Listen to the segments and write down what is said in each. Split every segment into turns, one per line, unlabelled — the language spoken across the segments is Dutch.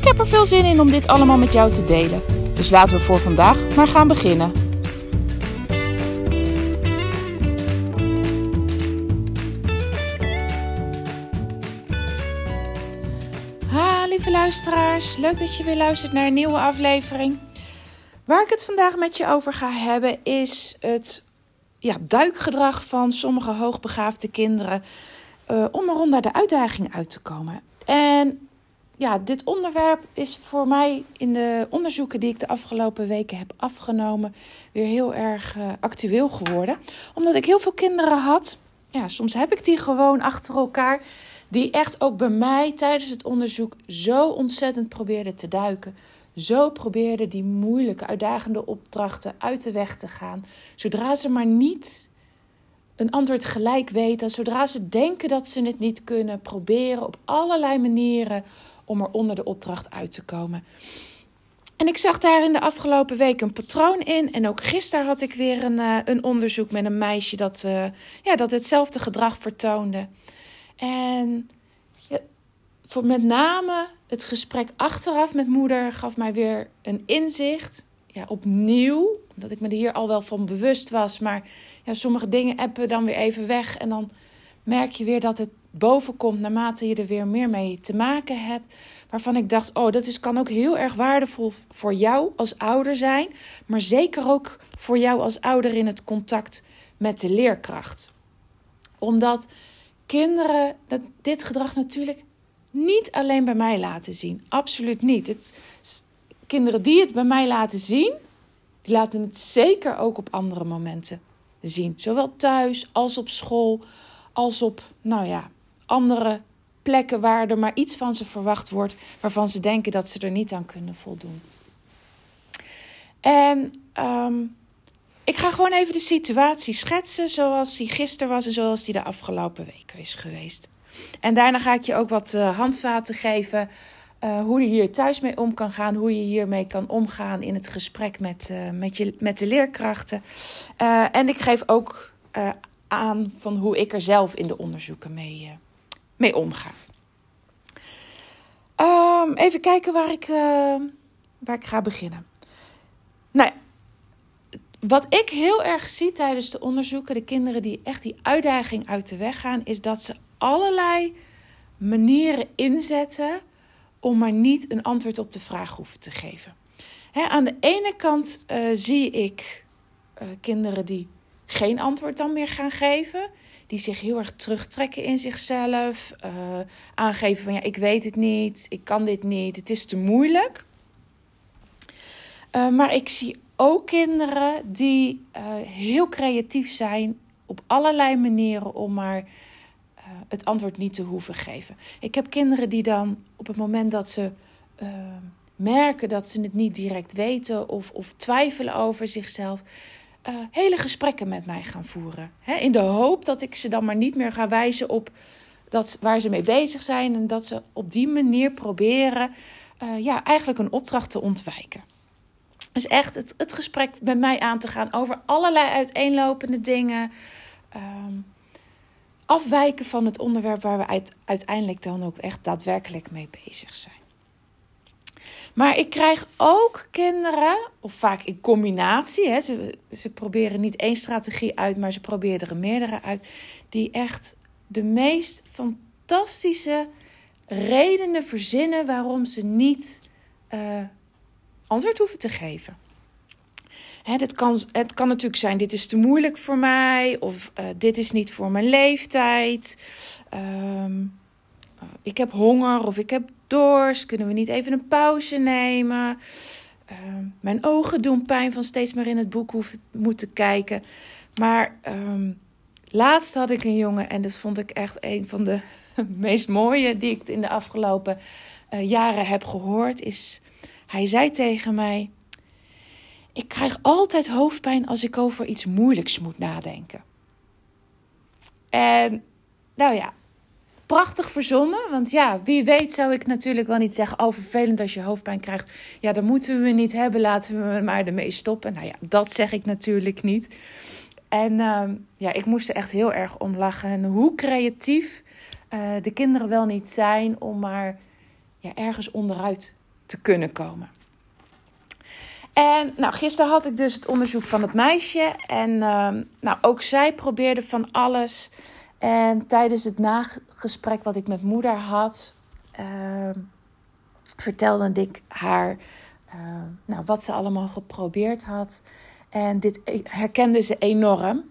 Ik heb er veel zin in om dit allemaal met jou te delen. Dus laten we voor vandaag maar gaan beginnen. Ha, lieve luisteraars. Leuk dat je weer luistert naar een nieuwe aflevering. Waar ik het vandaag met je over ga hebben is het ja, duikgedrag van sommige hoogbegaafde kinderen uh, om er onder de uitdaging uit te komen. En ja, dit onderwerp is voor mij in de onderzoeken die ik de afgelopen weken heb afgenomen weer heel erg uh, actueel geworden. Omdat ik heel veel kinderen had. Ja, soms heb ik die gewoon achter elkaar. Die echt ook bij mij tijdens het onderzoek zo ontzettend probeerden te duiken. Zo probeerden die moeilijke, uitdagende opdrachten uit de weg te gaan. Zodra ze maar niet een antwoord gelijk weten, zodra ze denken dat ze het niet kunnen, proberen op allerlei manieren om er onder de opdracht uit te komen. En ik zag daar in de afgelopen week een patroon in. En ook gisteren had ik weer een, uh, een onderzoek met een meisje dat, uh, ja, dat hetzelfde gedrag vertoonde. En ja, voor met name het gesprek achteraf met moeder gaf mij weer een inzicht. Ja, opnieuw, omdat ik me er hier al wel van bewust was. Maar ja, sommige dingen appen dan weer even weg. En dan merk je weer dat het boven komt naarmate je er weer meer mee te maken hebt. Waarvan ik dacht, oh, dat is, kan ook heel erg waardevol voor jou als ouder zijn. Maar zeker ook voor jou als ouder in het contact met de leerkracht. Omdat kinderen dat, dit gedrag natuurlijk niet alleen bij mij laten zien. Absoluut niet. Het, kinderen die het bij mij laten zien, die laten het zeker ook op andere momenten zien. Zowel thuis als op school, als op, nou ja, andere plekken waar er maar iets van ze verwacht wordt, waarvan ze denken dat ze er niet aan kunnen voldoen. En um, ik ga gewoon even de situatie schetsen zoals die gisteren was en zoals die de afgelopen weken is geweest. En daarna ga ik je ook wat uh, handvaten geven. Uh, hoe je hier thuis mee om kan gaan. Hoe je hiermee kan omgaan in het gesprek met, uh, met, je, met de leerkrachten. en ik geef ook aan van hoe ik er zelf in de onderzoeken mee, mee omga. Um, even kijken waar ik, waar ik ga beginnen. Nou wat ik heel erg zie tijdens de onderzoeken, de kinderen die echt die uitdaging uit de weg gaan, is dat ze allerlei manieren inzetten om maar niet een antwoord op de vraag hoeven te geven. aan de ene kant uh, zie ik uh, kinderen die geen antwoord dan meer gaan geven. Die zich heel erg terugtrekken in zichzelf. Uh, aangeven van ja, ik weet het niet, ik kan dit niet, het is te moeilijk. maar ik zie ook kinderen die heel creatief zijn op allerlei manieren om maar het antwoord niet te hoeven geven. Ik heb kinderen die dan op het moment dat ze merken dat ze het niet direct weten of, of twijfelen over zichzelf, uh, hele gesprekken met mij gaan voeren. Hè, in de hoop dat ik ze dan maar niet meer ga wijzen op dat, waar ze mee bezig zijn en dat ze op die manier proberen ja, eigenlijk een opdracht te ontwijken. Dus echt het, het gesprek met mij aan te gaan over allerlei uiteenlopende dingen. Um, afwijken van het onderwerp waar we uiteindelijk dan ook echt daadwerkelijk mee bezig zijn. Maar ik krijg ook kinderen, of vaak in combinatie, hè, ze, ze proberen niet één strategie uit, maar ze proberen er meerdere uit, die echt de meest fantastische redenen verzinnen waarom ze niet uh, antwoord hoeven te geven. Hè, dit kan, het kan natuurlijk zijn: dit is te moeilijk voor mij, of uh, dit is niet voor mijn leeftijd. Um, ik heb honger of ik heb Kunnen we niet even een pauze nemen? Uh, mijn ogen doen pijn van steeds maar in het boek hoeven, moeten kijken. Maar um, laatst had ik een jongen en dat vond ik echt een van de meest mooie die ik in de afgelopen uh, jaren heb gehoord, is hij zei tegen mij: Ik krijg altijd hoofdpijn als ik over iets moeilijks moet nadenken. En nou ja, prachtig verzonnen. Want ja, wie weet zou ik natuurlijk wel niet zeggen... oh, vervelend als je hoofdpijn krijgt. Ja, dat moeten we niet hebben. Laten we maar ermee stoppen. Nou ja, dat zeg ik natuurlijk niet. En ehm, ja, ik moest er echt heel erg om lachen. En hoe creatief uh, de kinderen wel niet zijn... om maar ja, ergens onderuit te kunnen komen. En nou, gisteren had ik dus het onderzoek van het meisje. En uh, nou, ook zij probeerde van alles. En tijdens het nagesprek wat ik met moeder had, uh, vertelde ik haar uh, nou, wat ze allemaal geprobeerd had. En dit herkende ze enorm.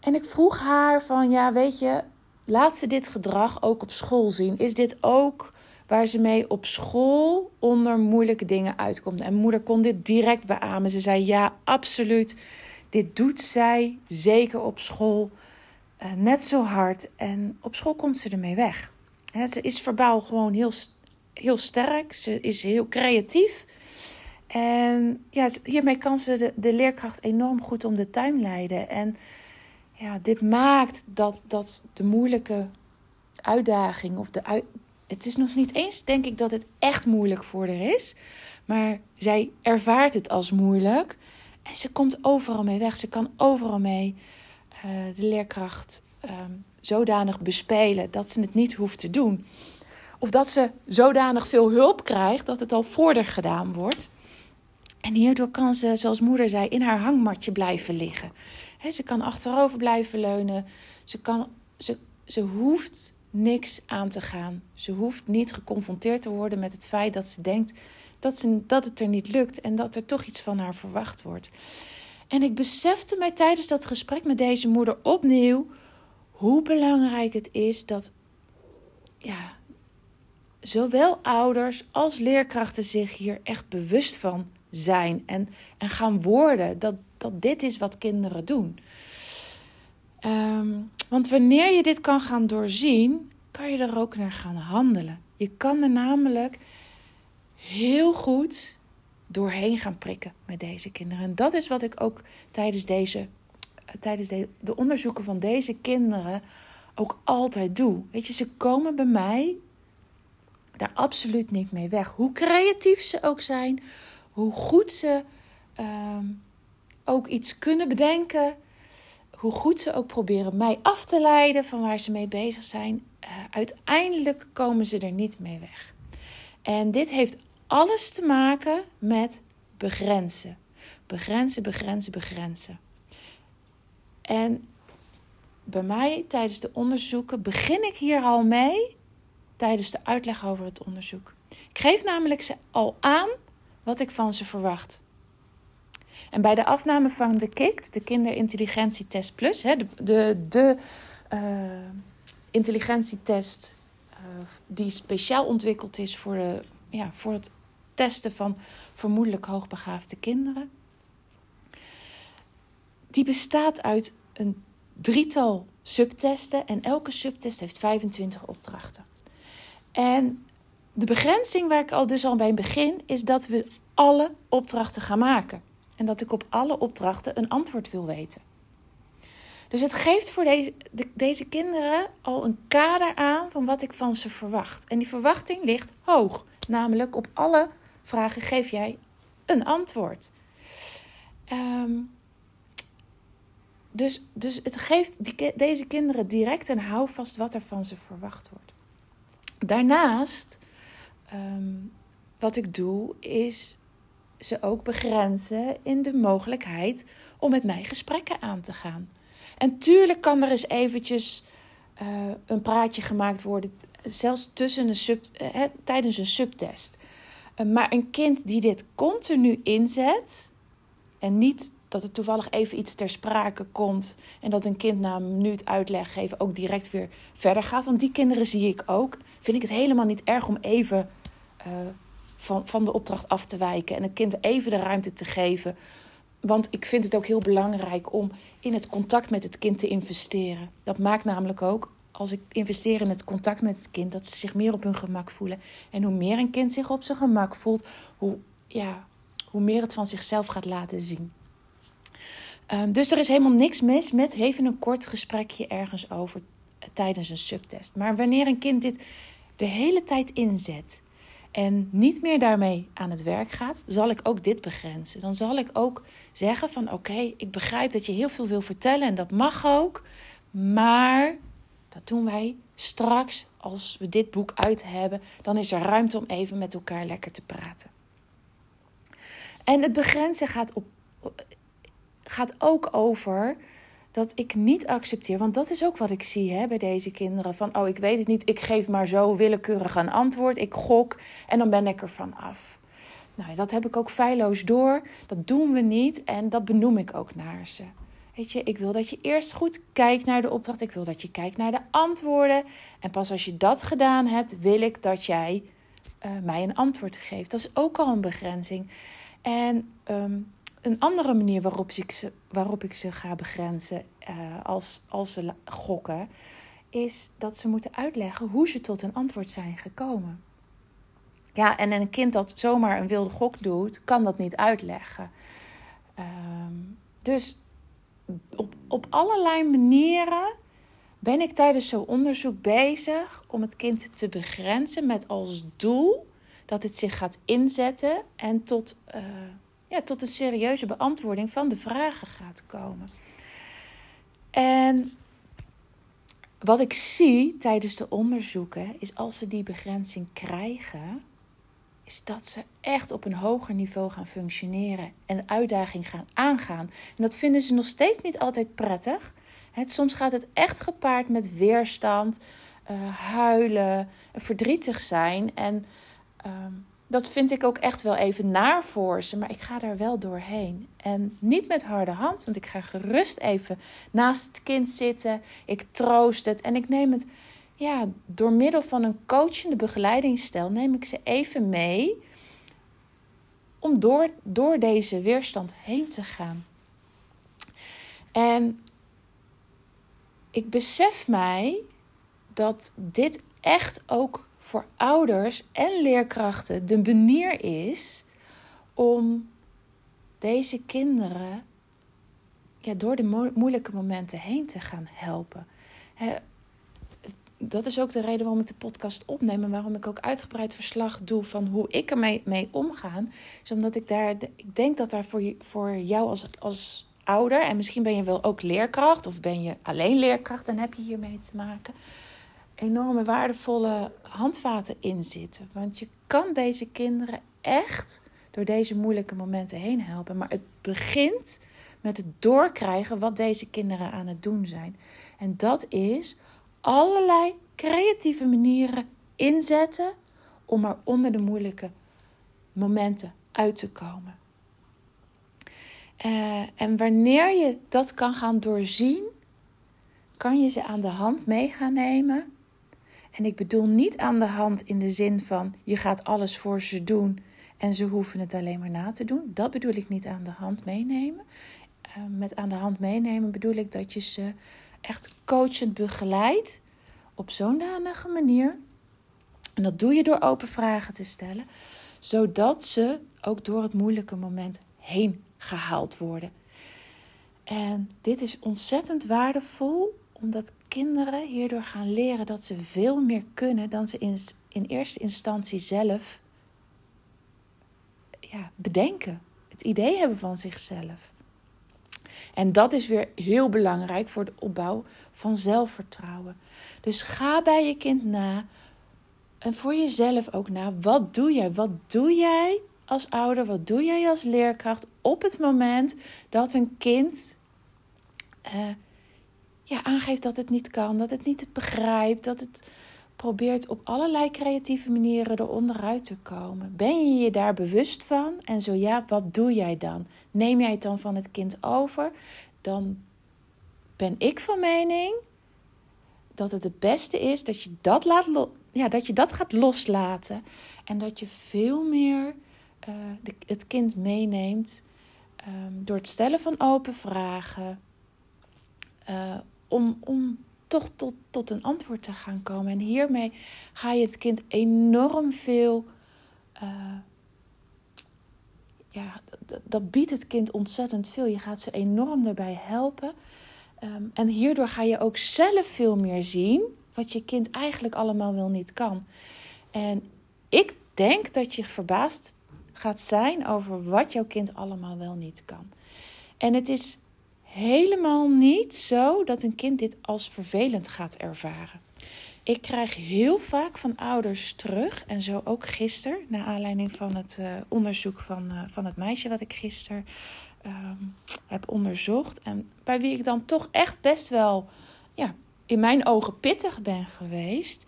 En ik vroeg haar van, ja, weet je, laat ze dit gedrag ook op school zien? Is dit ook waar ze mee op school onder moeilijke dingen uitkomt. En moeder kon dit direct beamen. Ze zei: Ja, absoluut. Dit doet zij zeker op school uh, net zo hard. En op school komt ze ermee weg. ze is verbaal gewoon heel, heel sterk. Ze is heel creatief. En ja, hiermee kan ze de, de leerkracht enorm goed om de tuin leiden. En ja, dit maakt dat, dat de moeilijke uitdaging of de, uit, het is nog niet eens, denk ik, dat het echt moeilijk voor haar is. Maar zij ervaart het als moeilijk. En ze komt overal mee weg. Ze kan overal mee uh, de leerkracht um, zodanig bespelen dat ze het niet hoeft te doen. Of dat ze zodanig veel hulp krijgt dat het al voorder gedaan wordt. En hierdoor kan ze, zoals moeder zei, in haar hangmatje blijven liggen. Ze kan achterover blijven leunen. Ze, kan, ze, ze hoeft niks aan te gaan. Ze hoeft niet geconfronteerd te worden met het feit dat ze denkt dat, ze, dat het er niet lukt en dat er toch iets van haar verwacht wordt. En ik besefte mij tijdens dat gesprek met deze moeder opnieuw hoe belangrijk het is dat ja, zowel ouders als leerkrachten zich hier echt bewust van zijn en, en gaan worden dat, dat dit is wat kinderen doen. Um, want wanneer je dit kan gaan doorzien, kan je er ook naar gaan handelen. Je kan er namelijk heel goed doorheen gaan prikken met deze kinderen. En dat is wat ik ook tijdens, deze, tijdens de, de onderzoeken van deze kinderen ook altijd doe. Weet je, ze komen bij mij daar absoluut niet mee weg. Hoe creatief ze ook zijn, hoe goed ze uh, ook iets kunnen bedenken hoe goed ze ook proberen mij af te leiden van waar ze mee bezig zijn, uh, uiteindelijk komen ze er niet mee weg. En dit heeft alles te maken met begrenzen. Begrenzen, begrenzen, begrenzen. En bij mij tijdens de onderzoeken begin ik hier al mee tijdens de uitleg over het onderzoek. Ik geef namelijk ze al aan wat ik van ze verwacht. En bij de afname van de KICT, de Kinderintelligentietest Plus, hè, de, de, uh, intelligentietest uh, die speciaal ontwikkeld is voor, de, ja, voor het testen van vermoedelijk hoogbegaafde kinderen. Die bestaat uit een drietal subtesten en elke subtest heeft 25 opdrachten. En de begrenzing waar ik al dus al bij begin is dat we alle opdrachten gaan maken. En dat ik op alle opdrachten een antwoord wil weten. Dus het geeft voor deze, deze kinderen al een kader aan van wat ik van ze verwacht. En die verwachting ligt hoog. Namelijk op alle vragen geef jij een antwoord. Um, dus, dus het geeft deze kinderen direct een houvast wat er van ze verwacht wordt. Daarnaast, um, wat ik doe, is ze ook begrenzen in de mogelijkheid om met mij gesprekken aan te gaan. En tuurlijk kan er eens eventjes uh, een praatje gemaakt worden, zelfs tussen een sub, uh, tijdens een subtest. Uh, maar een kind die dit continu inzet en niet dat er toevallig even iets ter sprake komt en dat een kind na een minuut uitleg geven ook direct weer verder gaat. Want die kinderen zie ik ook. Vind ik het helemaal niet erg om even van, van de opdracht af te wijken en het kind even de ruimte te geven. Want ik vind het ook heel belangrijk om in het contact met het kind te investeren. Dat maakt namelijk ook als ik investeer in het contact met het kind, dat ze zich meer op hun gemak voelen. En hoe meer een kind zich op zijn gemak voelt, hoe, ja, hoe meer het van zichzelf gaat laten zien. Um, dus er is helemaal niks mis met even een kort gesprekje ergens over tijdens een subtest. Maar wanneer een kind dit de hele tijd inzet en niet meer daarmee aan het werk gaat, zal ik ook dit begrenzen. Dan zal ik ook zeggen van oké, ik begrijp dat je heel veel wil vertellen en dat mag ook, maar dat doen wij straks als we dit boek uit hebben, dan is er ruimte om even met elkaar lekker te praten. En het begrenzen gaat, op, gaat ook over dat ik niet accepteer, want dat is ook wat ik zie hè, bij deze kinderen. Van, oh, ik weet het niet, ik geef maar zo willekeurig een antwoord, ik gok en dan ben ik er van af. Nou, dat heb ik ook feilloos door, dat doen we niet en dat benoem ik ook naar ze. Weet je, ik wil dat je eerst goed kijkt naar de opdracht, ik wil dat je kijkt naar de antwoorden. En pas als je dat gedaan hebt, wil ik dat jij uh, mij een antwoord geeft. Dat is ook al een begrenzing. En um, een andere manier waarop ik ze, waarop ik ze ga begrenzen uh, als, als ze gokken, is dat ze moeten uitleggen hoe ze tot een antwoord zijn gekomen. Ja, en een kind dat zomaar een wilde gok doet, kan dat niet uitleggen. Um, dus op, op allerlei manieren ben ik tijdens zo'n onderzoek bezig om het kind te begrenzen met als doel dat het zich gaat inzetten en tot. Uh, tot een serieuze beantwoording van de vragen gaat komen. En wat ik zie tijdens de onderzoeken is als ze die begrenzing krijgen, is dat ze echt op een hoger niveau gaan functioneren en uitdaging gaan aangaan. En dat vinden ze nog steeds niet altijd prettig. Soms gaat het echt gepaard met weerstand, uh, huilen, verdrietig zijn. En um, dat vind ik ook echt wel even naar voor ze. Maar ik ga daar wel doorheen. En niet met harde hand, want ik ga gerust even naast het kind zitten. Ik troost het en ik neem het, ja, door middel van een coachende begeleidingsstijl, neem ik ze even mee. Om door, door deze weerstand heen te gaan. En ik besef mij dat dit echt ook voor ouders en leerkrachten de manier is om deze kinderen ja, door de moeilijke momenten heen te gaan helpen. dat is ook de reden waarom ik de podcast opneem en waarom ik ook uitgebreid verslag doe van hoe ik ermee mee omga. Is omdat ik daar, ik denk dat daar voor, voor jou als, als ouder, en misschien ben je wel ook leerkracht of ben je alleen leerkracht en heb je hiermee te maken enorme waardevolle handvaten in zitten. Want je kan deze kinderen echt door deze moeilijke momenten heen helpen. Maar het begint met het doorkrijgen wat deze kinderen aan het doen zijn. En dat is allerlei creatieve manieren inzetten om er onder de moeilijke momenten uit te komen. Uh, en wanneer je dat kan gaan doorzien, kan je ze aan de hand mee gaan nemen en ik bedoel niet aan de hand in de zin van je gaat alles voor ze doen en ze hoeven het alleen maar na te doen. Dat bedoel ik niet aan de hand meenemen. Uh, met aan de hand meenemen bedoel ik dat je ze echt coachend begeleidt op zo'n danige manier. En dat doe je door open vragen te stellen, zodat ze ook door het moeilijke moment heen gehaald worden. En dit is ontzettend waardevol omdat kinderen hierdoor gaan leren dat ze veel meer kunnen dan ze in, in eerste instantie zelf ja, bedenken. Het idee hebben van zichzelf. En dat is weer heel belangrijk voor de opbouw van zelfvertrouwen. Dus ga bij je kind na. En voor jezelf ook na. Wat doe jij? Wat doe jij als ouder? Wat doe jij als leerkracht op het moment dat een kind uh, ja, aangeeft dat het niet kan, dat het niet begrijpt, dat het probeert op allerlei creatieve manieren eronder uit te komen. Ben je je daar bewust van? En zo ja, wat doe jij dan? Neem jij het dan van het kind over? Dan ben ik van mening dat het het beste is dat je dat, laat ja, dat, je dat gaat loslaten. En dat je veel meer de, het kind meeneemt um, door het stellen van open vragen. Uh, om, om toch tot, tot een antwoord te gaan komen. En hiermee ga je het kind enorm veel. Uh, ja, dat, biedt het kind ontzettend veel. Je gaat ze enorm daarbij helpen. Um, en hierdoor ga je ook zelf veel meer zien wat je kind eigenlijk allemaal wel niet kan. En ik denk dat je verbaasd gaat zijn over wat jouw kind allemaal wel niet kan. En het is helemaal niet zo dat een kind dit als vervelend gaat ervaren. Ik krijg heel vaak van ouders terug, en zo ook gisteren, naar aanleiding van het uh, onderzoek van, uh, van het meisje wat ik gisteren um, heb onderzocht. En bij wie ik dan toch echt best wel, ja, in mijn ogen pittig ben geweest.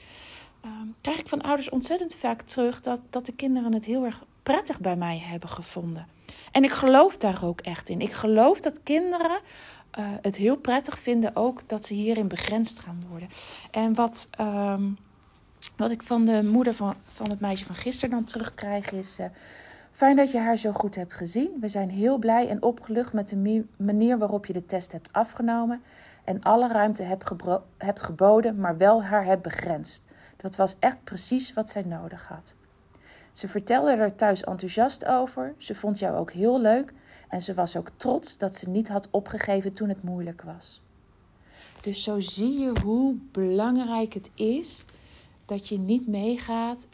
Um, krijg ik van ouders ontzettend vaak terug dat, dat de kinderen het heel erg prettig bij mij hebben gevonden. En ik geloof daar ook echt in. Ik geloof dat kinderen uh, het heel prettig vinden ook dat ze hierin begrensd gaan worden. En wat, um, wat ik van de moeder van, van het meisje van gisteren dan terugkrijg is... Uh, Fijn dat je haar zo goed hebt gezien. We zijn heel blij en opgelucht met de manier waarop je de test hebt afgenomen en alle ruimte hebt, hebt geboden, maar wel haar hebt begrensd. Dat was echt precies wat zij nodig had. Ze vertelde er thuis enthousiast over. Ze vond jou ook heel leuk en ze was ook trots dat ze niet had opgegeven toen het moeilijk was. Dus zo zie je hoe belangrijk het is dat je niet meegaat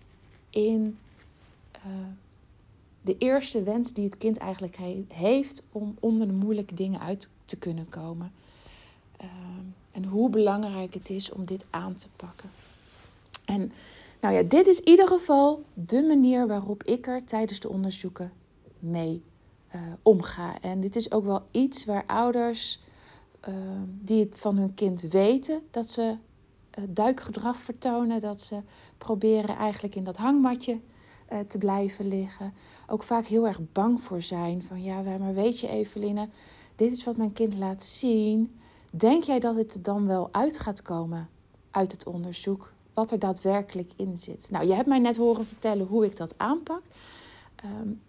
in uh, de eerste wens die het kind eigenlijk heeft om onder de moeilijke dingen uit te kunnen komen. Uh, en hoe belangrijk het is om dit aan te pakken. En nou ja, dit is in ieder geval de manier waarop ik er tijdens de onderzoeken mee uh, omga. En dit is ook wel iets waar ouders uh, die het van hun kind weten dat ze uh, duikgedrag vertonen, dat ze proberen eigenlijk in dat hangmatje te blijven liggen, ook vaak heel erg bang voor zijn. Van ja, maar weet je, Eveline, dit is wat mijn kind laat zien. Denk jij dat het er dan wel uit gaat komen uit het onderzoek? Wat er daadwerkelijk in zit. Nou, je hebt mij net horen vertellen hoe ik dat aanpak. Um,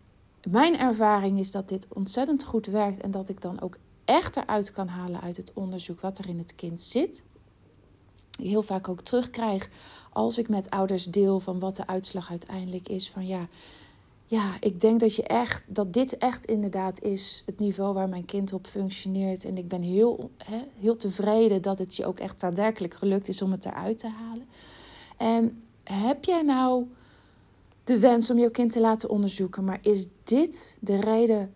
mijn ervaring is dat dit ontzettend goed werkt en dat ik dan ook echt eruit kan halen uit het onderzoek wat er in het kind zit. Heel vaak ook terugkrijg als ik met ouders deel van wat de uitslag uiteindelijk is. Van ja, ja, ik denk dat, je echt, dat dit echt inderdaad is het niveau waar mijn kind op functioneert. En ik ben heel, heel tevreden dat het je ook echt daadwerkelijk gelukt is om het eruit te halen. En heb jij nou de wens om jouw kind te laten onderzoeken. Maar is dit de reden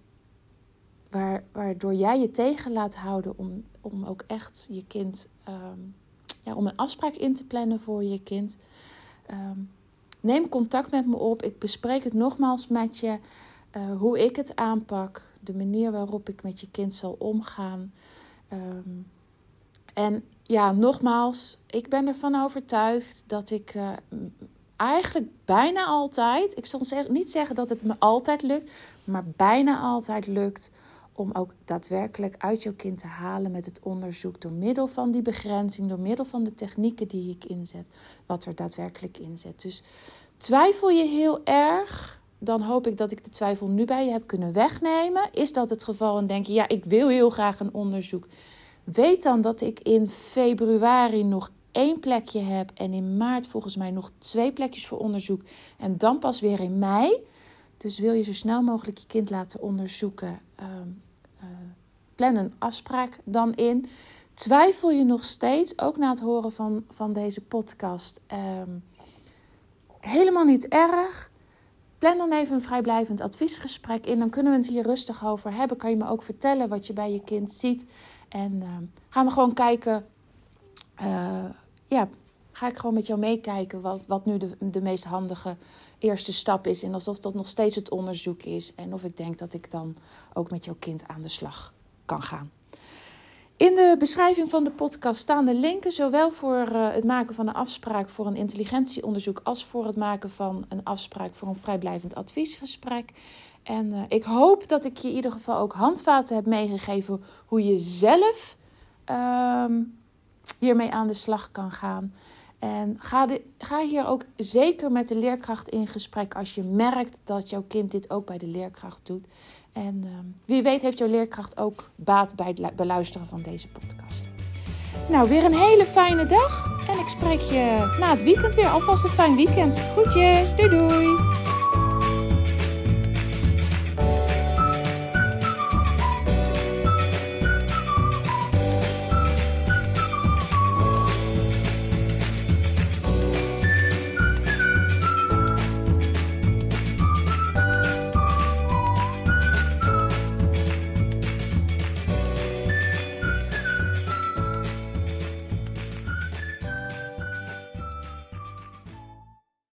waar, waardoor jij je tegen laat houden om, om ook echt je kind, um, ja, om een afspraak in te plannen voor je kind? Um, neem contact met me op. Ik bespreek het nogmaals met je. Uh, hoe ik het aanpak, de manier waarop ik met je kind zal omgaan. En ja, nogmaals, ik ben ervan overtuigd dat ik uh, eigenlijk bijna altijd, ik zal niet zeggen dat het me altijd lukt, maar bijna altijd lukt om ook daadwerkelijk uit jouw kind te halen met het onderzoek door middel van die begrenzing, door middel van de technieken die ik inzet, wat er daadwerkelijk in zit. Dus twijfel je heel erg, dan hoop ik dat ik de twijfel nu bij je heb kunnen wegnemen. Is dat het geval en denk je, ja, ik wil heel graag een onderzoek. Weet dan dat ik in februari nog één plekje heb en in maart volgens mij nog twee plekjes voor onderzoek en dan pas weer in mei. Dus wil je zo snel mogelijk je kind laten onderzoeken, um, uh, plan een afspraak dan in. Twijfel je nog steeds, ook na het horen van, van deze podcast, um, helemaal niet erg. Plan dan even een vrijblijvend adviesgesprek in. Dan kunnen we het hier rustig over hebben. Kan je me ook vertellen wat je bij je kind ziet. En uh, gaan we gewoon kijken uh, ja, ga ik gewoon met jou meekijken wat, wat nu de, de meest handige eerste stap is. En alsof dat nog steeds het onderzoek is. En of ik denk dat ik dan ook met jouw kind aan de slag kan gaan. In de beschrijving van de podcast staan de linken, zowel voor uh, het maken van een afspraak voor een intelligentieonderzoek als voor het maken van een afspraak voor een vrijblijvend adviesgesprek. En uh, ik hoop dat ik je in ieder geval ook handvaten heb meegegeven hoe je zelf uh, hiermee aan de slag kan gaan. En ga, ga hier ook zeker met de leerkracht in gesprek als je merkt dat jouw kind dit ook bij de leerkracht doet. En uh, wie weet heeft jouw leerkracht ook baat bij het beluisteren van deze podcast. Nou, weer een hele fijne dag. En ik spreek je na het weekend weer. Alvast een fijn weekend. Groetjes. Doei doei.